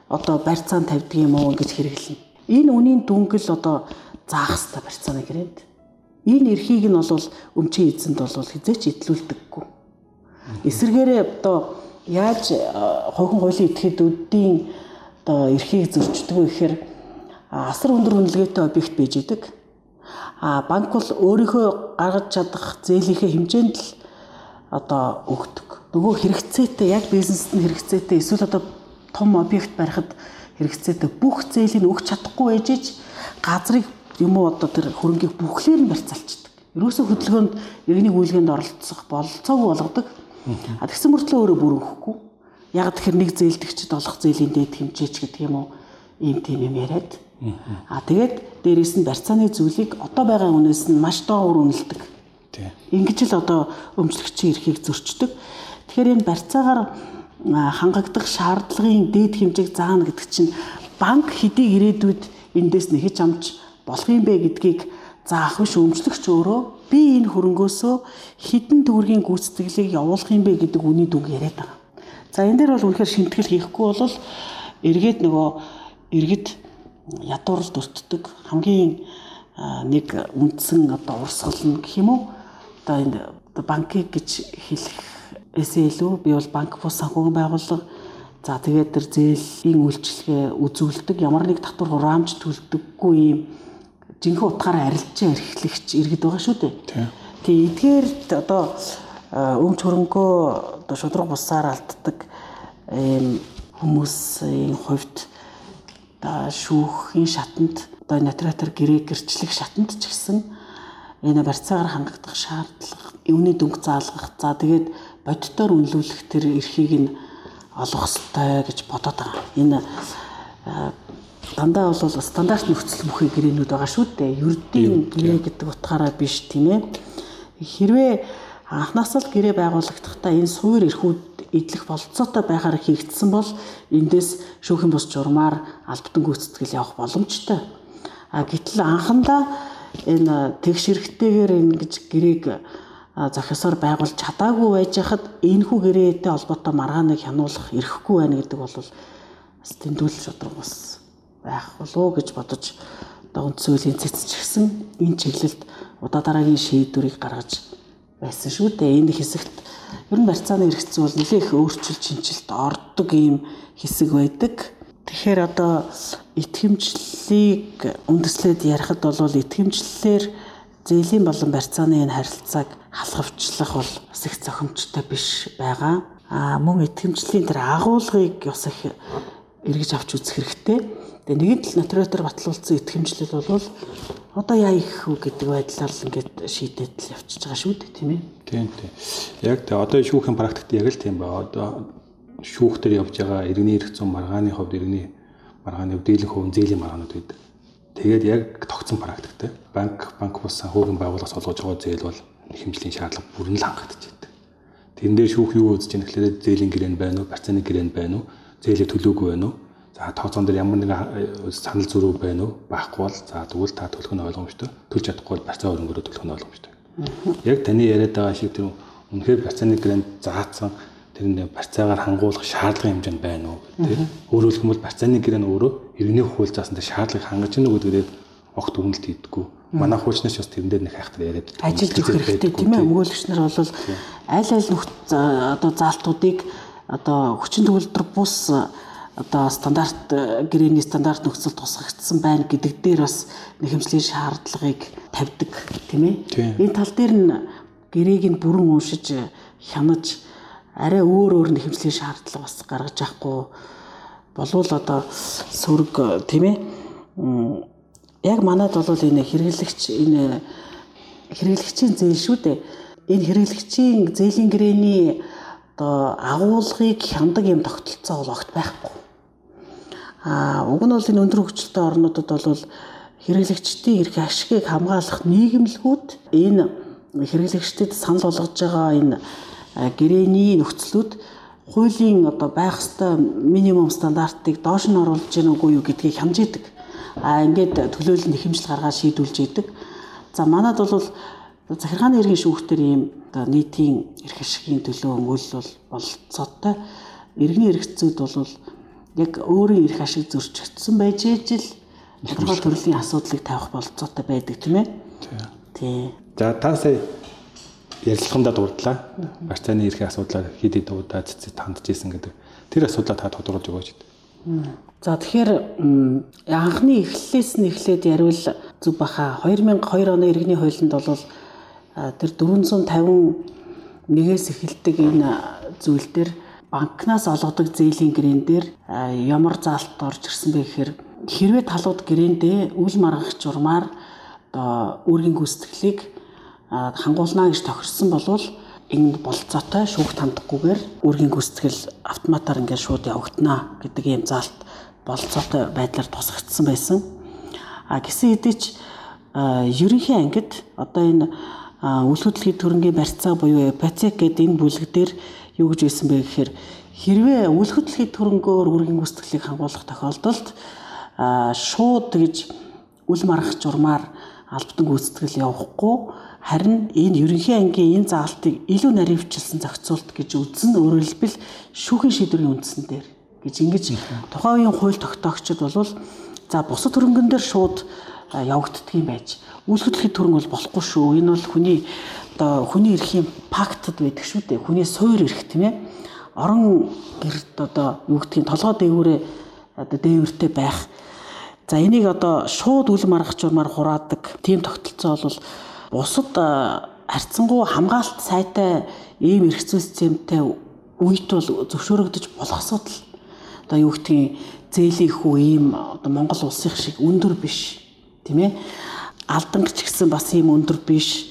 одоо барьцаанд тавьдаг юм уу гэж хэрэглэнэ. Энэ үнийн дүнгэл одоо заах хэрэгтэй барьцааны гэрээнд. Энэ эрхийг нь бол өмчийн эзэнд бол хизээч идлүүлдэггүй. Эсвэргээрээ одоо яаж хойхон хуулийн этгээдүүдийн одоо эрхийг зөрчдөг вэ гэхээр асар өндөр үнэлгээтэй объект байж идэг. А банк бол өөрийнхөө гаргаж чадах зээлийнхээ хэмжээнд л одоо өгдөг. Нөгөө хэрэгцээтэй яг бизнест нь хэрэгцээтэй эсвэл одоо том объект барихад хэрэгцээтэй бүх зээлийг өгч чадахгүй ээжиж газрыг юм уу одоо тэр хөрөнгийг бүхлээр нь барьцаалчдаг. Ерөөсө хөдөлгөөнд иргэний үйлгээнд оролцох бололцоогүй болгодог. А тэгсэн мөртлөө өөрөө бүрэнхэхгүй. Яг тэгэхээр нэг зээлдэгчд олох зээлийн дээд хэмжээч гэдэг юм уу? Ийм тийм юм яриад. А тэгээд дээрээс нь барьцааны зүйлийг одоо байгаа үнээс нь маш доогуур үнэлдэг. Ингэж л одоо өмчлөгчийн эрхийг зөрчдөг. Тэгэхээр энэ барьцаагаар хангагдах шаардлагын дээд хэмжээг заана гэдэг чинь банк хэдий ирээдүйд эндээс нэхэж амж болох юм бэ гэдгийг заах биш өмчлөгч өөрөө би энэ хөрөнгөөсөө хідэн төгрөгийн гүйцэтгэлийг явуулах юм бэ гэдэг үний дүг яриад байгаа. За энэ дээр бол үнэхээр шимтгэл хийхгүй бол эргээд нөгөө иргэд ядуурл дуртдаг хамгийн нэг үндсэн одоо урсгал нь гэх юм уу? Одоо энэ банкыг гэж хэлэхээс илүү би бол банк бус санхүүгийн байгууллага. За тэгээд тэр зээлийн үйлчлэгээ үзүүлдэг. Ямар нэг татвар хураамж төлдөггүй юм жинхэнэ утгаараа арилжаа эрхлэгч иргэд байгаа шүү дээ. Тий. Эдгээр одоо өмч хөрөнгөө одоо шудраг бусаар алддаг ийм хүмүүсийн хувьд одоо шүүхийн шатанд одоо нотариатор гэрээ гэрчлэх шатанд ч гэсэн энэ барьцаагаар хангагдах шаардлага, өвний дүнг заалгах, за тэгээд бодитоор үнэлүүлэх тэр эрхийг нь олох ёстой гэж бодоод байгаа. Энэ дандаа бол стандарт нөхцөл бүхий гэрээнүүд байгаа шүү дээ. Ердийн гэрээ гэдэг утгаараа биш тийм ээ. Хэрвээ анхнаас л гэрээ байгуулагдахдаа энэ суур эрхүүд идэх болцоотой байхаар хийгдсэн бол эндээс шүүхийн бус журмаар албатан гүйцэтгэл явах боломжтой. А гэтэл анхандаа энэ тэгш хэрэгтэйгээр ингэж гэрээг зохисоор байгуулж чадаагүй байж хахад энэхүү гэрээтэй холбоотой маргааныг хянуулах эрхгүй байна гэдэг бол бас тэмдүүл шудраг бас байх болов гэж бодож одоо үндсөлийн цэцчихсэн энэ чиглэлд удаа дараагийн шийдвэрийг гаргаж байсан шүү дээ. Энэ хэсэгт ер нь барьцааны хэрэгцээ бол нэлээх өөрчлөлт шинжилт ордог ийм хэсэг байдаг. Тэгэхээр одоо итгэмжлэлийг үндэслээд ярихад бол итгэмжлэлээр зээлийн болон барьцааны энэ харилцааг халахвчлах бол бас их зохимжтой биш байгаа. А мөн итгэмжлэлийн тэр агуулгыг бас их эргэж авч үзэх хэрэгтэй. Тэгээ нэгэн тал нотариатор батлуулсан итгэмжлэл бол одоо яа их хүү гэдэг байдлаар л ингээд шийдээд л явчихж байгаа шүү дээ тийм ээ. Тийм тийм. Яг тэ одоо шүүхийн практикт яг л тийм ба одоо шүүхтэр явж байгаа иргэний эрх зүйн маргааны хувьд иргэний маргааны дийлэнх хувь зээлийн маргаанууд байдаг. Тэгээд яг тогтсон практиктэй банк банк бус санхүүгийн байгууллага солгож байгаа зээл бол хэмжлийн шаардлага бүрэн л хангагдаж байдаг. Тэрэн дээр шүүх юу үзэж байгаа нэхлээр зээлийн гэрээнд байна уу, барьцааны гэрээнд байна уу, зээлээ төлөөгүй байна уу? За тооцоон дээр ямар нэгэн санал зөрүү байна уу? Байхгүй бол за тэгвэл та төлөх нь ойлгомжтой. Төлж чадахгүй бол барьцаа өрөнгөөрөө төлөх нь ойлгомжтой. Яг таны яриад байгаа шиг тэр үнэхээр барьцааны гэрээнд заасан тэр барьцаагаар хангуулах шаардлагын хэмжээнд байна уу гэдэг. Өөрөөр хэлбэл барьцааны гэрээ нь өөрөө иргэний хууль заасан тэр шаардлагыг хангаж гинэ гэдгээр огт өгнөлт хийдэггүй. Манай хуучнаас бас тэрэн дээр нэг хайхтар яриад байдаг. Ажилд өгөх хэрэгтэй тийм ээ. Өмгөөлөгч нар бол аль аль нөхд одоо заалтуудыг одоо хүчин төгөлдөр бус одоо стандарт гэрээний стандарт нөхцөл тусгагдсан байна гэдэг дээр бас нэхэмжлийн шаардлагыг тавьдаг тийм ээ. Энэ тал дээр нь гэрээг нь бүрэн уншиж хянаж арай өөр өөр нэхэмжлийн шаардлага бас гаргаж авахгүй болвол одоо сөрөг тийм ээ яг манад бол энэ хэрэглэгч энэ хэрэглэгчийн зээл шүү дээ. Энэ хэрэглэгчийн зээлийн гэрээний одоо агуулгыг хяндаг юм тогтолцоо бол огт байхгүй. А уг нь бол энэ өндөр хөгжилтэй орнуудад бол хэрэглэгчдийн эрх ашигыг хамгаалах нийгэмлгүүд энэ хэрэглэгчдэд санал болгож байгаа энэ гэрээний нөхцлүүд хуулийн одоо байх ёстой минимум стандартыг доош нь оруулж гэнэ үгүй юу гэдгийг хямжиж идэг а ингээд төлөөлөл нэхэмжил гаргаад шийдүүлж идэг. За манад бол захиргааны иргэн шүүхтэр ийм одоо нийтийн эрх ашигын төлөө өнгөлөл болцоотой иргэний эрхцүүд бол яг өөрийн эрх ашиг зөрчигдсөн байж ижил тодорхой төрлийн асуудлыг тавих болцоотой байдаг тийм ээ. Тий. За та сая ярилцлагандаа дурдлаа. Барьцааны эрхийн асуудлаар хэд хэд удаа цэцэд хандж исэн гэдэг. Тэр асуудлаа та тодруулж өгөөч. За тэгэхээр анхны эхлэлээс нь эхлээд яривал зүг баха 2002 оны иргэний хуулинд бол тэр 451-ээс эхэлдэг энэ зүйл дээр банкнаас олгодог зээлийн гэрэн дээр ямар заалт орж ирсэн бэ гэхээр хэрвээ талууд гэрэндээ үл маргах журмаар одоо үүргийн гүйцэтгэлийг хангуулна гэж тохирсон болвол энэ болцоотой шүүхт хандахгүйгээр үүргийн гүйцэтгэл автоматар ингээд шууд явагдана гэдэг ийм заалт болцоотой байдлаар тусгагдсан байсан. А гисэн хэдий ч ерөнхий ангид одоо энэ үл хөдлөлийн төрөнгийн барьцаа буюу ипотек гэдэг энэ бүлэг дээр юу гэж байсан бэ гэхээр хэрвээ үл хөдлөлийн төрөнгөөр үүргийн гүйцэтгэлийг хангуулах тохиолдолд шууд гэж үл маргах журмаар албатан гүйцэтгэл явахгүй Харин энэ ерөнхий ангийн энэ заалтыг илүү наривчлсан зохицуулт гэж үзэн өөрөөр хэлбэл шүүхийн шийдвэрийн үндсэн дээр гэж ингэж тухайн үеийн хууль тогтоогчид бол за бусад хөрөнгөн дээр шууд явагддгийм байж үйл хөдлөлийн төрөнг бол болохгүй шүү. Энэ бол хүний одоо хүний эрхийн пактад байдаг шүү дээ. Хүний суур эрх тийм ээ. Орон гэрд одоо юу гэдгийг толгой дээгүүрээ одоо дээвэртэй байх. За энийг одоо шууд үл маргах журмаар хураадаг тийм тогтолцоо бол бусад харьцангуй хамгаалалт сайтай ийм эрх зүй системтэй үед бол зөвшөөрөгдөж болох асуудал. Одоо юу гэдгийг зээлийн хүү ийм одоо Монгол улсын шиг өндөр биш. Тийм ээ. Алданч гэсэн бас ийм өндөр биш.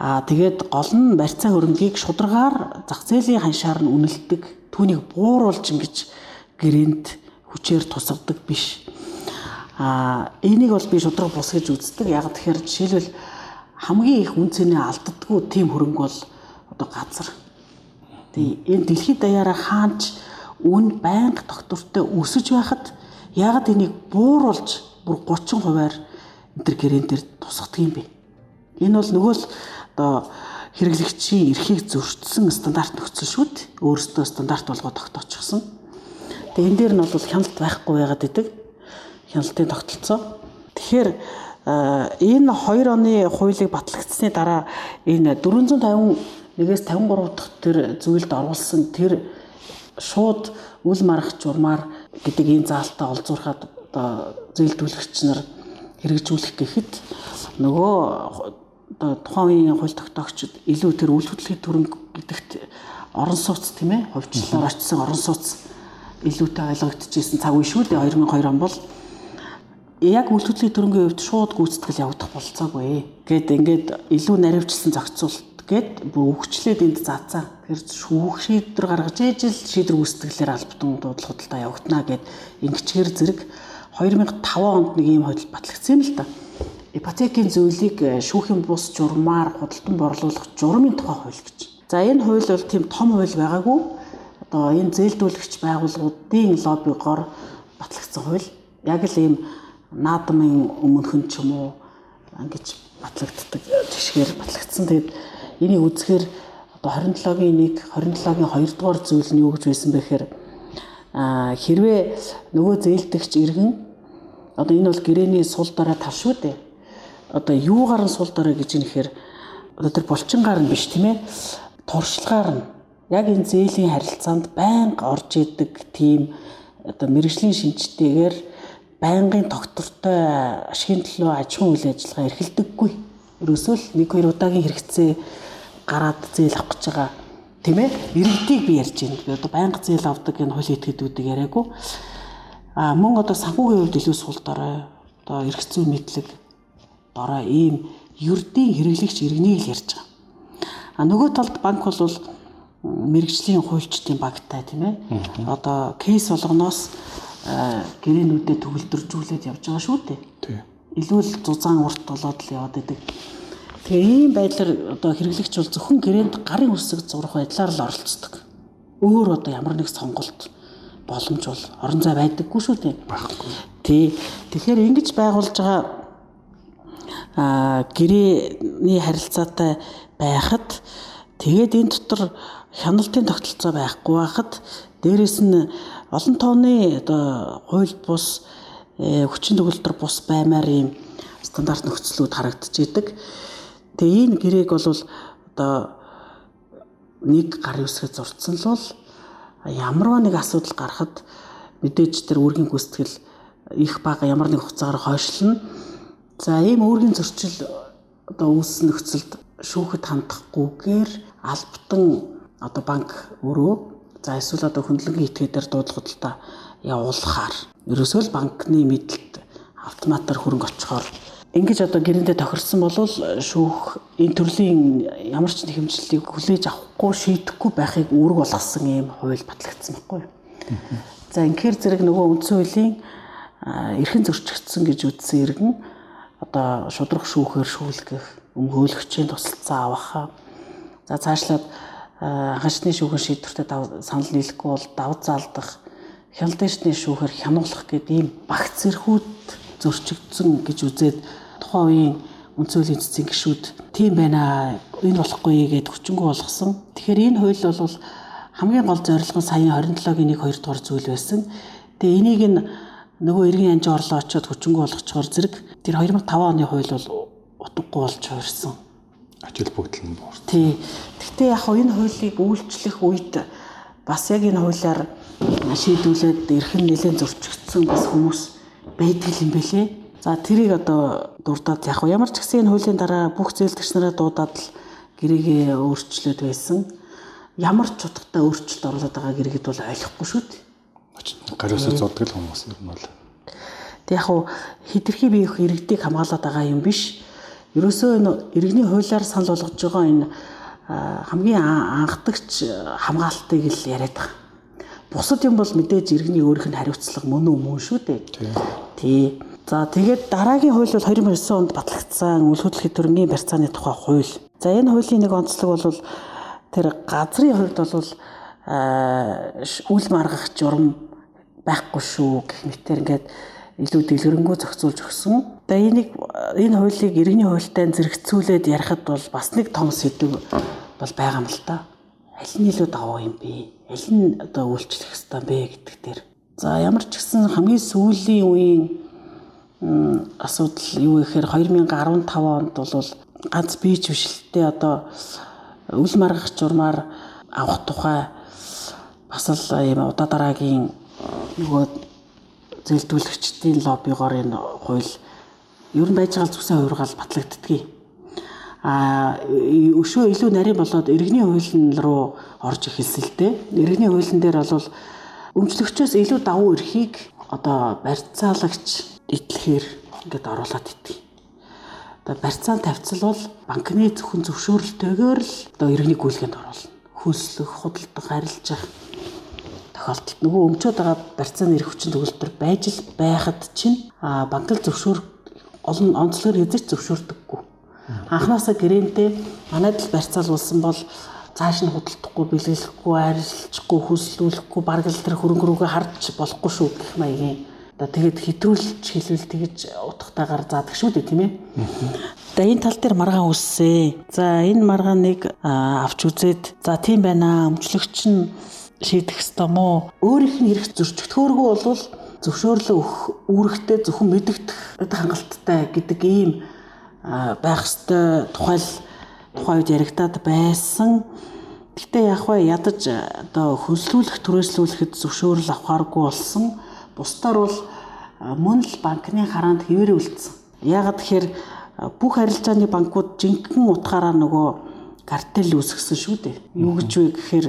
Аа тэгээд гол нь барьцаа хөрөнгийг шударгаар зах зээлийн ханшаар нь үнэлдэг. Түүнийг бууруулж ингэж гэрээнд хүчээр тусгадаг биш. Аа энийг бол би шудраг бус гэж үздэг. Яг тэгэхээр жишээлбэл хамгийн их үн цэнэ алддаггүй тийм хөрөнгө бол одоо газар. Тэгээ энэ дэлхийд даяараа хаанч үн байнга тогтвортой өсөж байхад ягаад энийг бууруулж бүр 30 хувиар энэ төр гэрэн дээр тусгадаг юм бэ? Энэ бол нөгөө л одоо хэрэглэгчийн эрхийг зөрчсөн стандарт нөхцөл шүү дээ. Өөрөөсөө стандарт болгоод тогтоочихсон. Тэгээ энэ дээр нь бол хяналт байхгүй байгаад идэг. Хяналтын тогтолцоо. Тэгэхээр энэ 2 оны хуулийг батлагдсны дараа энэ 451-ээс 53 дахь тэр зүйлд оруулсан тэр шууд үл марах журмаар гэдэг энэ заалтаа олзуурхад одоо зээлдүүлэгч нар хэрэгжүүлэх гэхэд нөгөө одоо тухайн үеийн хууль тогтоогчид илүү тэр үйл хөдлөлийн төрөнг гэдэгт орон сууц тийм ээ хувьчлалаар очсон орон сууц илүүтэй ойлгогдчихсэн цаг үе шүү дээ 2002 он бол яг үйлдвэрлэлийн төрөнгийн хувьд шууд гүйцэтгэл явагдах болцоогүй. Гэт ингээд илүү наривчлсан зохицуулт гэд бүр өвчлээд энд заацаа. Тэр шүүх шийдвэр гаргаж ээж л шийдвэр гүйцэтгэлээр албатан дуудлага худалдаа явагдана гэд ингэчгээр зэрэг 2005 онд нэг ийм хууль батлагдсан юм л та. Ипотекийн зөвлөлийг э, шүүхийн бус журмаар худалдан борлуулах журмын тухай хууль гэж. За энэ хууль бол тийм том хууль байгаагүй. Одоо энэ зээлдүүлэгч байгууллагуудын лоббигоор батлагдсан хууль. Яг л ийм наадмын өмнөхөн ч юм уу ингэж батлагддаг жишгээр батлагдсан. Тэгээд энийг үзэхээр одоо 27-гийн 1 27-гийн 2 дугаар зүйл нь юу гэж байсан бэ гэхээр хэрвээ нөгөө зээлдэгч иргэн одоо энэ бол гэрээний сул дараа тал шүү дээ. Одоо юугаар нь сул дараа гэж нэхэр одоо тэр булчингаар нь биш тийм ээ. Туршлагаар нь яг энэ зээлийн харилцаанд байнга орж идэг тийм одоо мэрэгжлийн шинжтэйгээр байнгын доктортой ашигын төлөө аж ахуйн үйл ажиллагаа эрхэлдэггүй. Ерөөсөө л нэг хоёр удаагийн хэрэгцээ гараад зээл авах гэж байгаа тийм ээ иргэдийг би ярьж байна. Би одоо байнга зээл авдаг энэ хууль этгээдүүдийг яриаггүй. А мөн одоо санхүүгийн хувьд илүү сул дорой одоо зүйн мэдлэг дорой ийм ердийн хэрэглэгч иргэнийг л ярьж байгаа. А нөгөө талд банк бол мэрэгжлийн хуульчдын багтай тийм ээ. Одоо кейс болгоноос гэрээнүүдэд төгөлдржүүлээд явж байгаа шүү дээ. Тийм. Илүү л зузаан урт болоод л яваад идэг. Тэгээ ийм байдлаар одоо хэрэглэгч бол зөвхөн гэрээнд гарын үсэг зурх байдлаар л оролцдог. Өөр одоо ямар нэг сонголт боломж бол орон зай байдаггүй шүү дээ. Багхгүй. Тий. Тэгэхээр ингэж байгуулж байгаа гэрээний харилцаатай байхад тэгээд энэ дотор хяналтын тогтолцоо байхгүй байхад дээрэс нь олон тооны одоо хууль бус э, хүчин төгөлдөр бус баймаар ийм стандарт нөхцлүүд харагдаж идэг. Тэгээ энэ гэрээг бол одоо нэг гар үсгээ зурцсан л бол ямарваа нэг асуудал гарахад мэдээж тэр үүргийн гүйцэтгэл их бага ямар нэг хугацаагаар хойшлно. За ийм үүргийн зөрчил одоо үүссэн нөхцөлд шүүхэд хандахгүйгээр албатан одоо банк өөрөө за эсвэл одоо хөндлөнгийн этгээдээр та явуулахаар ерөөсөө л банкны мэдлэлд автоматар хөрөнгө очихоор ингэж одоо гэрэндээ тохирсон бол шүүх энэ төрлийн ямар ч нэг хэмжлэлийг хүлээж авахгүй шийдэхгүй байхыг үүрэг болгосон ийм хууль батлагдсан байхгүй юу. За инхээр зэрэг нөгөө үндсэн хуулийн эрхэн зөрчигдсөн гэж үзсэн иргэн одоо шудрах шүүхээр шүүлгэх өмгөөлөгчийн тусалцаа авах. За цаашлаад хашны шүүхэн шийдвэртэй санал нийлэхгүй бол давд заалдах хяналтын шүүхээр хянуулах гэдэг ийм багц зэрхүүд зөрчигдсөн гэж үзээд тухайн үеийн үндсөлийн цэцгийн гишүүд тийм байна энэ болохгүй гэд хүчингү болгосон. Тэгэхээр энэ хууль бол хамгийн гол зорилго нь саяын 27-гийн 1 2 дугаар зүйл байсан. Тэгээ энийг нь нөгөө иргэн анжи орлоо очиод хүчингү болгочоор зэрэг тэр 2005 оны хууль бол утгагүй болж хувирсан ажил бүгдл нь буурсан. Тий. Гэхдээ яг энэ хуулийг үйлчлэх үед бас яг энэ хуулиар шийдүүлээд эрхэн нэлээд зөрчигдсөн бас хүмүүс байдаг юм бэлээ. За тэрийг одоо дурдаад яг ямар ч гэсэн энэ хуулийн дараа бүх зээлдэгч нараа дуудаад л гэрээгээ өөрчлөөд байсан. Ямар ч утгатай өөрчлөлт оруулаад байгаа гэрээгэд бол ойлгохгүй шүү дээ. Гариусаа зурдаг л хүмүүс юм бол. Тэг яг хуу хитрхи биеих иргэдийг хамгаалаад байгаа юм биш ерөөсөө энэ иргэний хуулиар санал болгож байгаа энэ хамгийн анхдагч хамгаалтыг л яриад байгаа. Бусад юм бол мэдээж иргэний өөрийнх нь хариуцлага мөн үү мөн шүү дээ. Тий. За тэгээд дараагийн хууль бол 2009 онд батлагдсан үл хөдлөлийн төрөнгийн барьцааны тухай хууль. За энэ хуулийн нэг онцлог бол тэр газрын хувьд бол үл маргах журам байхгүй шүү гэх мэтэр ингээд илүү дэлгэрэнгүй зохицуулж өгсөн. Тэгээ энийг энэ хуулийг иргэний хуультай зэрэгцүүлээд ярихад бол бас нэг том сэдв бол байгаа юм л та. Аль нь илүү давуу юм бэ? Аль нь одоо үйлчлэх хэвээр бэ гэдэг дээр. За ямар ч гэсэн хамгийн сүүлийн үеийн асуудал юу гэхээр 2015 онд бол ганц бийч бишэлтэй одоо үл маргах журмаар авах тухай бас л ийм удаа дараагийн нөгөө зээлдүүлэгчдийн лоббигоор энэ хууль ер нь байж байгаа зүгсэн хувиргаал батлагддгийг. А өшөө илүү нарийн болоод иргэний хуулийн руу орж эхэлсэн л дээ. Иргэний хуулийн дээр бол өмчлөгчөөс илүү давуу эрхийг одоо барьцаалагч итлэхээр ингээд оруулаад идэв. Одоо барьцаан тавьцал бол банкны зөвхөн зөвшөөрлөлтөөр л одоо иргэний гүйлгэнд оруулна. Хөлслөх, худалдах, арилжах тохиолдолд нөгөө өмчөөд байгаа барьцааны эрх хүчин төгөлтөр байж л байхад чинь банк л зөвшөөр олон онцлогоор эзэж зөвшөөрдөггүй. Анхнаасаа гэрэнтэй манайд л барьцаалуулсан бол цааш нь худалдахгүй, бэлгэлэхгүй, арилжахгүй, хүслүүлэхгүй, бараг л тэр хөрөнгө рүүгээ харж болохгүй шүү гэх маягийн одоо тэгээд хэтрүүлж хэлвэл тэгэж утгатайгаар заадаг шүү дээ тийм ээ. За энэ тал дээр маргаан үссэн. За энэ маргааныг авч үзээд за тийм байна аа өмчлөгч нь шийдэх ёстой мó. Өөрийнх нь эрх зөрчигдөхөөргүй болвол зөвшөөрлөө өгөх үүрэгтэй зөвхөн мэдэгдэх хангалттай гэдэг ийм байх ёстой тухайл тухайн үед яригадад байсан. Гэтэ яг вэ ядаж одоо хөлслүүлэх түрээслүүлэхэд зөвшөөрөл авахааргүй болсон. Бусдаар бол мөн л банкны хараанд хэвээрээ үлдсэн. Ягаад тэгэхээр бүх арилжааны банкуд жинхэнэ утгаараа нөгөө картел үүсгэсэн шүү дээ. Юу гэж вэ гэхээр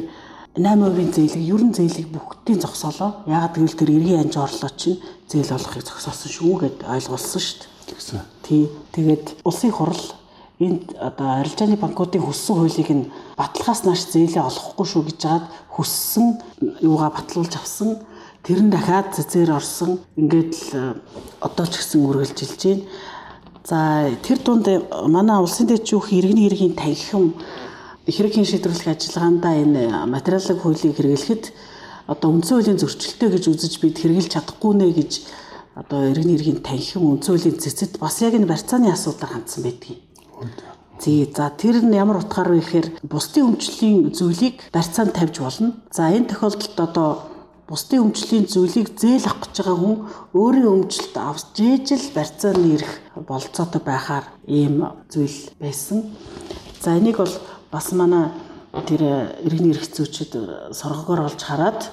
8% зээлийг ерөн зээлийг бүгдийн зогсоолоо. Ягаад гэвэл тэр эргийн анж орлоо чинь зээл олохыг зогсоосон шүү гэд ойлгуулсан шүү дээ. Тэгсэн. Тий. Тэгээд улсын хурал энд одоо арилжааны банкуудын хүссэн хуулийг нь баталгаас нааш зээлээ олохгүй шүү гэж жаад хүссэн юугаа батлуулж авсан тэр нь дахиад цэцээр орсон ингээд л одоо ч гэсэн үргэлжилж байна. За тэр дунд манай улсын дэд жүүх иргэний хэргийн танхим хэргийн шийдвэрлэх ажиллагаандаа энэ материалын хуулийг хэрэглэхэд одоо үндсэн хуулийн зөрчилтэй гэж үзэж бид хэрэгжилж чадахгүй нэ гэж одоо иргэний хэргийн танхим үндсэн хуулийн цэцэд бас яг энэ барьцааны асуудлаар хандсан байдгийг. Зээ за тэр нь ямар утгаар вэ гэхээр бусдын өмчлөлийн зүйлийг барьцаанд тавьж болно. За энэ тохиолдолд одоо бусдын өмчлийн зүйлийг зээл авах гэж байгаа хүн өөрийн өмчлөлт авч ижил барьцааны ирэх болцоотой байхаар ийм зүйл байсан. За энийг бол бас манай тэр иргэний эрх зүйчид соргогоор олж хараад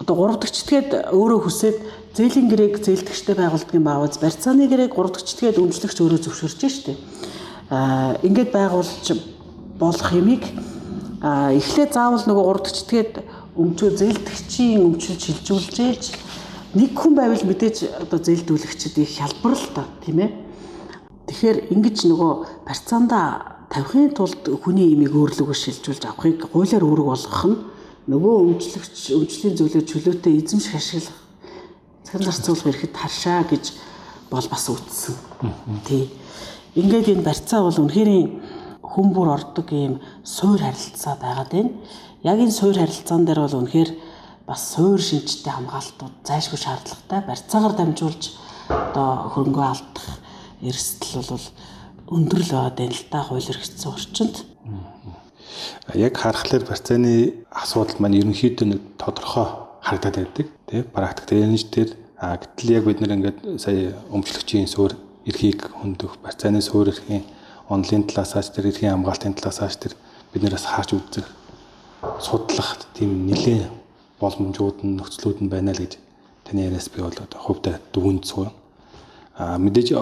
одоо гурав дахь читгээд өөрөө хүсээд зээлийн гэрээг зээлдэгчтэй байгуулдаг юм бааваз барьцааны гэрээг гурав дахь читгээд өмчлөгч өөрөө зөвшөөрч штеп. Аа ингээд байгуулж болох юмыг эхлээд заавал нөгөө гурав дахь читгээд өмчөө зээлдэгчийн өмчлөж шилжүүлжээж нэг хүн байвал мэдээж одоо зээлдүүлэгчд их хялбар л та тийм ээ. Тэгэхээр ингэж нөгөө барьцаанда тавихын тулд хүний имийг өөрлөгөө шилжүүлж авахыг хуулиар үүрэг болгох нь нөгөө өмчлөгч өмчлийн зүйлээр чөлөөтэй эзэмших ашиглах цахим зарцуулах эрхэд харшаа гэж бол бас үтсэн. Тий. Ингээд энэ барьцаа бол үнэхээр хүн бүр ордог ийм суур харилцаа байгаад байна яг энэ суур харилцаан дээр бол үнэхээр бас суур шинжтэй хамгаалтууд зайлшгүй шаардлагатай барьцаагаар дамжуулж одоо хөрөнгөө алдах эрсдэл бол өндөр л байгаа юм л та хууль эрхцсэн орчинд. Яг харахаар барьцааны асуудал маань ерөнхийдөө нэг тодорхой харагдаад байдаг тий практик тренинж дээр а гэтэл яг бид нэр ингээд сая өмчлөгчийн суур эрхийг хөндөх барьцааны суур эрхийн онлын талаасаач тэр эрхийн хамгаалтын талаасаач тэр бид нэрээс харж үзэх судлах тийм нэлээд боломжууд нь нөхцлүүд нь байна л гэж таны яриас би бол хувьдаа дүгнж суун. А мэдээж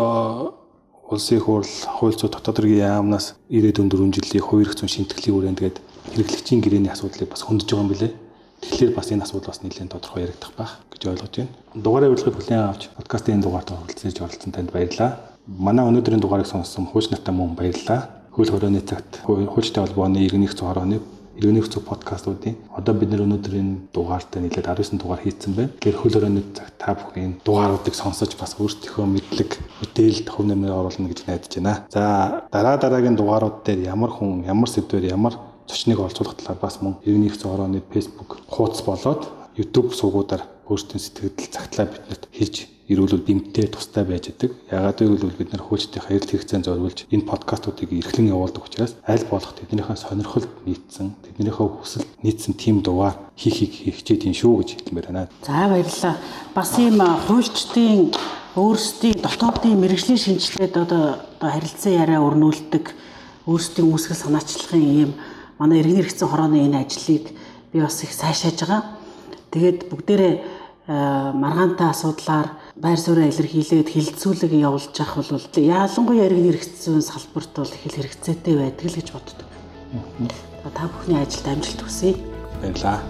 улсын хурл хууль зүйн дотоод хэргийн яамнаас 94 жилийн хувийн эрх зүйн шинтгэлийн хүрээнд тэгээд хэрэглэгчийн гэрээний асуудлыг бас хөндөж байгаа юм билэ. Тэгэхээр бас энэ асуудал бас нэлээд тодорхой яригдах байх гэж ойлгож байна. Дугаараа урилгыг хүлээн авч подкастын энэ дугаард оролцож оролцсон танд баярлалаа. Манай өнөөдрийн дугаарыг сонссон хууч нартай мөн баярлалаа. Хөл хорооны цагт хуучтай холбооны иргэнийх зүй хорооны Иргэний хөцөг подкастуудын одоо бид нэр өнөөдрийн дугаартай нийлээд 19 дугаар хийцэн байна. Тэгэхээр хөл өрөөний цаг та бүхэн дугааруудыг сонсож бас өөрсдийнхөө мэдлэг мэдээлэлд хөв нэмэр оруулна гэж найдаж байна. За дараа дараагийн дугаарууд дээр ямар хүн, ямар сэдвээр ямар зочныг олзуулах талаар бас мөн иргэний хөцөг орооны Facebook хуудас болоод YouTube сувгуудаар өөрсдийн сэтгэл цагтлаа биднэрт хийж ирүүлвэл бимтээ тустай байж идэг. Ягаад гэвэл бид нар хөөцтэй хаялт хэрэгцээнд зориулж энэ подкастуудыг эрхлэн явуулдаг учраас аль болох тэднийхээ сонирхолд нийцсэн, тэднийхээ хүсэлд нийцсэн тим дугаар хийхийг хичээд юм шүү гэж хэлмээр байна. За баярлалаа. Бас ийм хуульчдын өөрсдийн дотоодын мэрэгжлийн шинжилгээд одоо харилцан яриа өрнүүлдэг өөрсдийн үүсгэл санаачлалын ийм манай иргэн хэрэгцээ хорооны энэ ажлыг би бас их сайшааж байгаа. Тэгээд бүгдээрээ маргаантай асуудлаар байр суурь илэрхийлээд хилцүүлэг явуулж явах бол ялангуяа иргэн хэрэгцсэн салбарт бол их хэрэгцээтэй байдаг л гэж боддог. Та бүхний ажилд амжилт хүсье. Баярлалаа.